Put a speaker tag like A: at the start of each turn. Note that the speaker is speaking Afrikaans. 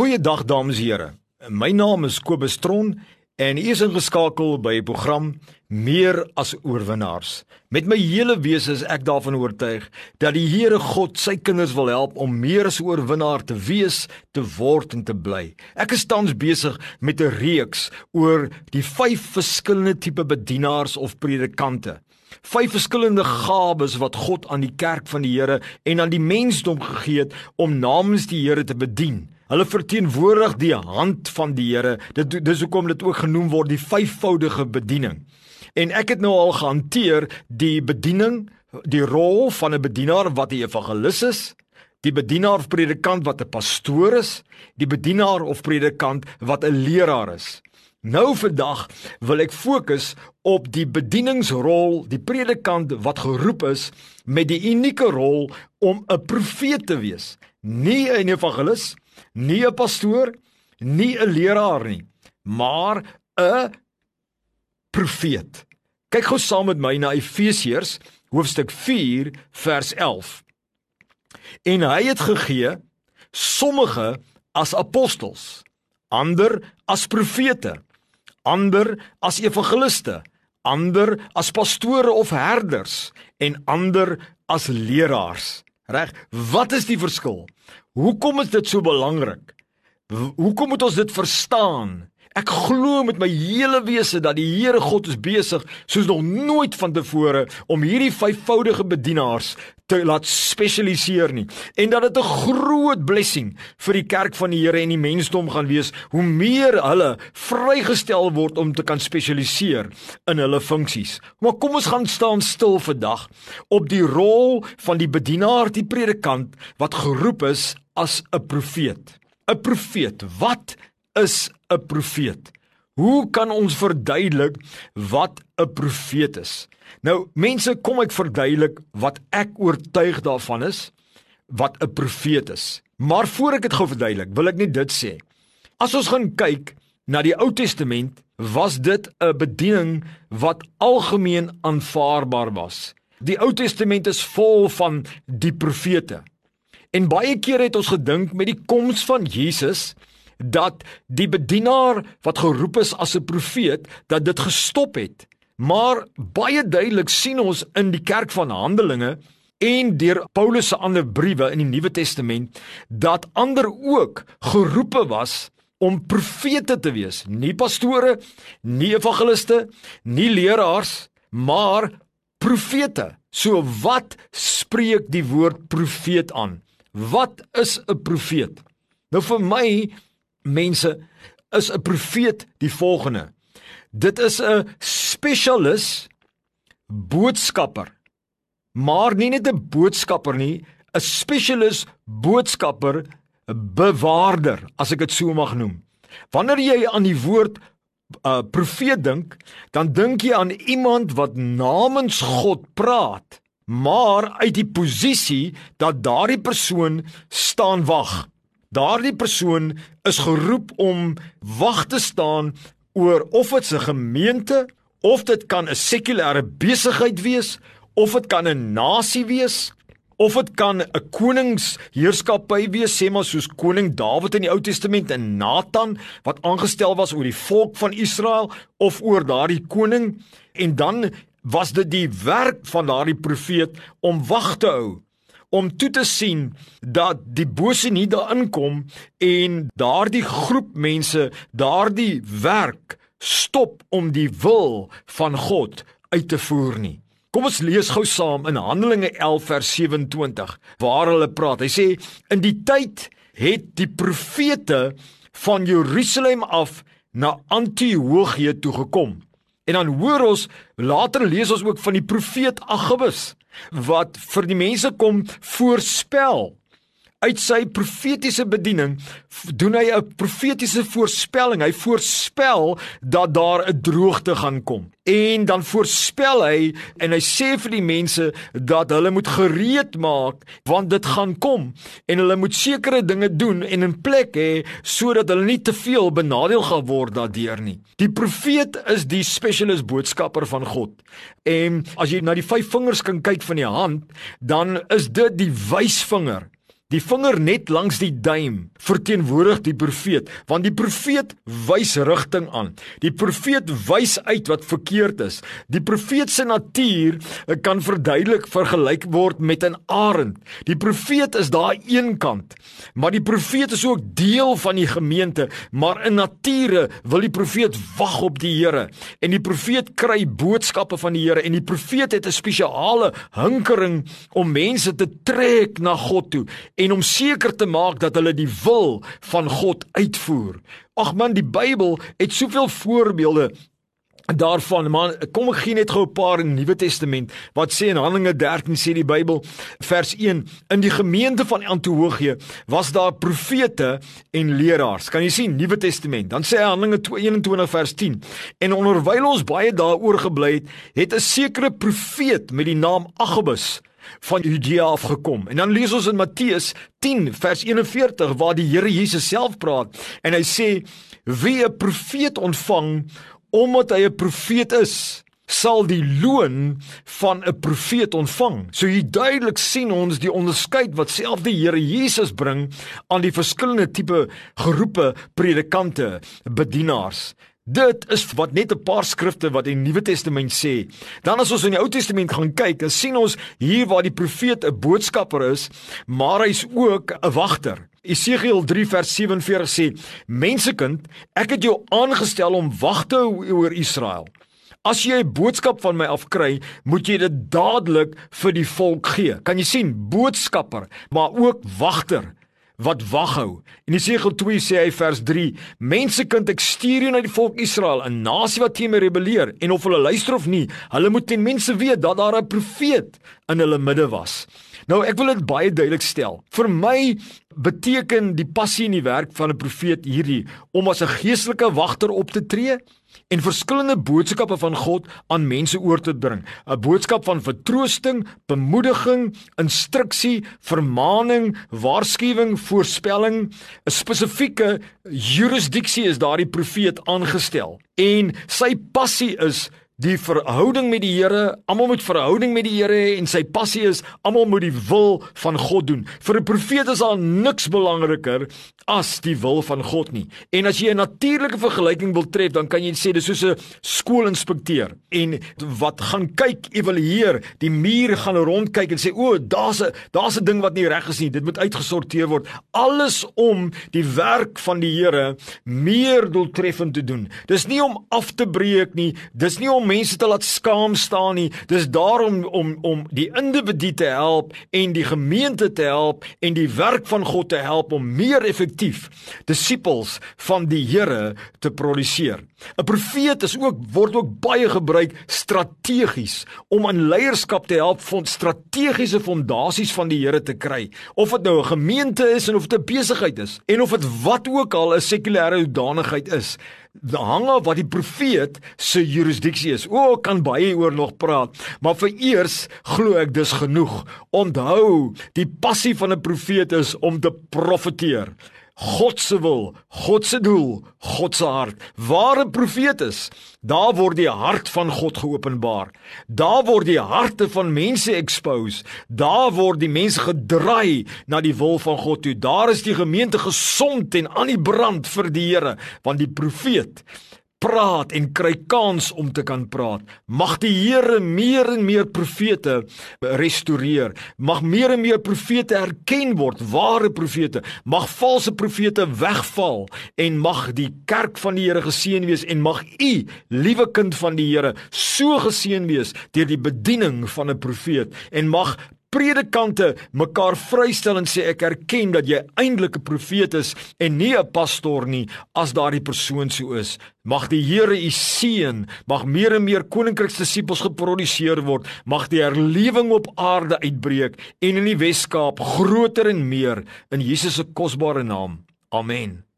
A: Goeiedag dames en here. My naam is Kobus Tron en u is ingeskakel by die program Meer as oorwinnaars. Met my hele wese is ek daarvan oortuig dat die Here God sy kinders wil help om meer as oorwinnaar te wees, te word en te bly. Ek is tans besig met 'n reeks oor die vyf verskillende tipe bedienaars of predikante. Vyf verskillende gawes wat God aan die kerk van die Here en aan die mensdom gegee het om namens die Here te bedien. Hulle verteenwoordig die hand van die Here. Dit dis hoekom dit ook genoem word die vyfvoudige bediening. En ek het nou al gehanteer die bediening, die rol van 'n bedienaar wat 'n evangelis is, die bedienaar of predikant wat 'n pastoor is, die bedienaar of predikant wat 'n leraar is. Nou vandag wil ek fokus op die bedieningsrol, die predikant wat geroep is met die unieke rol om 'n profeet te wees, nie 'n evangelis nie 'n pastoor, nie 'n leraar nie, maar 'n profeet. Kyk gou saam met my na Efesiërs hoofstuk 4 vers 11. En hy het gegee sommige as apostels, ander as profete, ander as evangeliste, ander as pastore of herders en ander as leraars. Reg, wat is die verskil? Hoekom is dit so belangrik? Hoekom moet ons dit verstaan? Ek glo met my hele wese dat die Here God is besig soos nog nooit vantevore om hierdie vyfvoudige bedienaars te laat spesialiseer nie en dat dit 'n groot blessing vir die kerk van die Here en die mensdom gaan wees hoe meer hulle vrygestel word om te kan spesialiseer in hulle funksies. Maar kom ons gaan staan stil vandag op die rol van die bedienaar, die predikant wat geroep is as 'n profeet. 'n Profeet, wat is 'n profeet? Hoe kan ons verduidelik wat 'n profeet is? Nou, mense, kom ek verduidelik wat ek oortuig daarvan is wat 'n profeet is. Maar voor ek dit gou verduidelik, wil ek net dit sê. As ons gaan kyk na die Ou Testament, was dit 'n bediening wat algemeen aanvaarbaar was. Die Ou Testament is vol van die profete. En baie kere het ons gedink met die koms van Jesus dat die bedienaar wat geroep is as 'n profeet dat dit gestop het. Maar baie duidelik sien ons in die kerk van Handelinge en deur Paulus se ander briewe in die Nuwe Testament dat ander ook geroepe was om profete te wees, nie pastore, nie evangeliste, nie leraars, maar profete. So wat spreek die woord profeet aan? Wat is 'n profeet? Nou vir my mense is 'n profeet die volgende. Dit is 'n spesialis boodskapper. Maar nie net 'n boodskapper nie, 'n spesialis boodskapper, 'n bewaarder, as ek dit so mag noem. Wanneer jy aan die woord 'n uh, profeet dink, dan dink jy aan iemand wat namens God praat, maar uit die posisie dat daardie persoon staan wag. Daardie persoon is geroep om wag te staan oor of dit 'n gemeente of dit kan 'n sekulêre besigheid wees of dit kan 'n nasie wees of dit kan 'n koningsheerskappy wees sê maar soos koning Dawid in die Ou Testament en Nathan wat aangestel was oor die volk van Israel of oor daardie koning. En dan was dit die werk van daardie profeet om wag te hou om toe te sien dat die bose nie daarin kom en daardie groep mense daardie werk stop om die wil van God uit te voer nie. Kom ons lees gou saam in Handelinge 11 vers 27 waar hulle praat. Hy sê in die tyd het die profete van Jerusalem af na Antiochië toe gekom. En dan hoor ons later lees ons ook van die profeet Agabus wat vir die mense kom voorspel uit sy profetiese bediening doen hy 'n profetiese voorspelling. Hy voorspel dat daar 'n droogte gaan kom. En dan voorspel hy en hy sê vir die mense dat hulle moet gereed maak want dit gaan kom en hulle moet sekere dinge doen en in plek hê sodat hulle nie te veel benadeel gaan word daardeur nie. Die profeet is die spesialis boodskapper van God. En as jy na die vyf vingers kan kyk van die hand, dan is dit die wysvinger Die vinger net langs die duim verteenwoordig die profeet, want die profeet wys rigting aan. Die profeet wys uit wat verkeerd is. Die profeet se natuur kan verduidelik vergelyk word met 'n arend. Die profeet is daar een kant, maar die profeet is ook deel van die gemeente, maar in nature wil die profeet wag op die Here en die profeet kry boodskappe van die Here en die profeet het 'n spesiale hinkering om mense te trek na God toe en om seker te maak dat hulle die wil van God uitvoer. Ag man, die Bybel het soveel voorbeelde daarvan man kom ek gee net gou 'n paar in die Nuwe Testament wat sê in Handelinge 13 sê die Bybel vers 1 in die gemeente van Antiochië was daar profete en leraars kan jy sien Nuwe Testament dan sê Handelinge 21 vers 10 en onderwyl ons baie daaroor gebly het het 'n sekere profeet met die naam Agabus van Judea af gekom. En dan lees ons in Matteus 10 vers 41 waar die Here Jesus self praat en hy sê wie 'n profeet ontvang omdat hy 'n profeet is sal die loon van 'n profeet ontvang. So hier duidelik sien ons die onderskeid wat self die Here Jesus bring aan die verskillende tipe geroepe predikante, bedienaars. Dit is wat net 'n paar skrifte wat die Nuwe Testament sê. Dan as ons in die Ou Testament gaan kyk, dan sien ons hier waar die profeet 'n boodskapper is, maar hy's ook 'n wagter. Esegiel 3 vers 47 sê: "Mensekind, ek het jou aangestel om wag te hou oor Israel. As jy 'n boodskap van my afkry, moet jy dit dadelik vir die volk gee." Kan jy sien, boodskapper, maar ook wagter wat wag hou. En Jesegiel 2 sê hy vers 3: Mense kind ek stuur jou na die volk Israel, 'n nasie wat teen my rebelleer en of hulle luister of nie, hulle moet ten minste weet dat daar 'n profeet in hulle midde was. Nou ek wil dit baie duidelik stel. Vir my beteken die passie in die werk van 'n profeet hierdie om as 'n geestelike wagter op te tree en verskillende boodskappe van God aan mense oor te bring. 'n Boodskap van vertroosting, bemoediging, instruksie, vermaaning, waarskuwing, voorspelling, 'n spesifieke jurisdiksie is daardie profeet aangestel. En sy passie is die verhouding met die Here, almal moet verhouding met die Here hê en sy passie is almal moet die wil van God doen. Vir 'n profeet is daar niks belangriker as die wil van God nie. En as jy 'n natuurlike vergelyking wil tref, dan kan jy sê dis soos 'n skoolinspekteur en wat gaan kyk, evalueer, die muur gaan rondkyk en sê o, daar's 'n daar's 'n ding wat nie reg is nie. Dit moet uitgesorteer word. Alles om die werk van die Here meer doeltreffend te doen. Dis nie om af te breek nie. Dis nie om mense te laat skaam staan nie. Dis daarom om om die individu te help en die gemeente te help en die werk van God te help om meer effektief disippels van die Here te produseer. 'n Profeet is ook word ook baie gebruik strategies om aan leierskap te help om strategiese fondasies van die Here te kry. Of dit nou 'n gemeente is en of dit 'n besigheid is en of dit wat ook al 'n sekulêre hoedanigheid is hang af wat die profeet se jurisdiksie is. O, kan baie oor nog praat, maar vir eers glo ek dis genoeg. Onthou, die passie van 'n profeet is om te profeteer. God se wil, God se doel, God se hart. Waar 'n profeet is, daar word die hart van God geopenbaar. Daar word die harte van mense expose. Daar word die mense gedraai na die wil van God toe. Daar is die gemeente gesond en aan die brand vir die Here, want die profeet praat en kry kans om te kan praat. Mag die Here meer en meer profete restoreer. Mag meer en meer profete erken word, ware profete. Mag valse profete wegval en mag die kerk van die Here geseën wees en mag u, liewe kind van die Here, so geseën wees deur die bediening van 'n profeet en mag predikante mekaar vrystel en sê ek erken dat jy eintlik 'n profeet is en nie 'n pastoor nie as daardie persoon so is. Mag die Here u seën, mag meer en meer koninkryksdisippels geproduseer word, mag die herlewing op aarde uitbreek en in die Wes-Kaap groter en meer in Jesus se kosbare naam. Amen.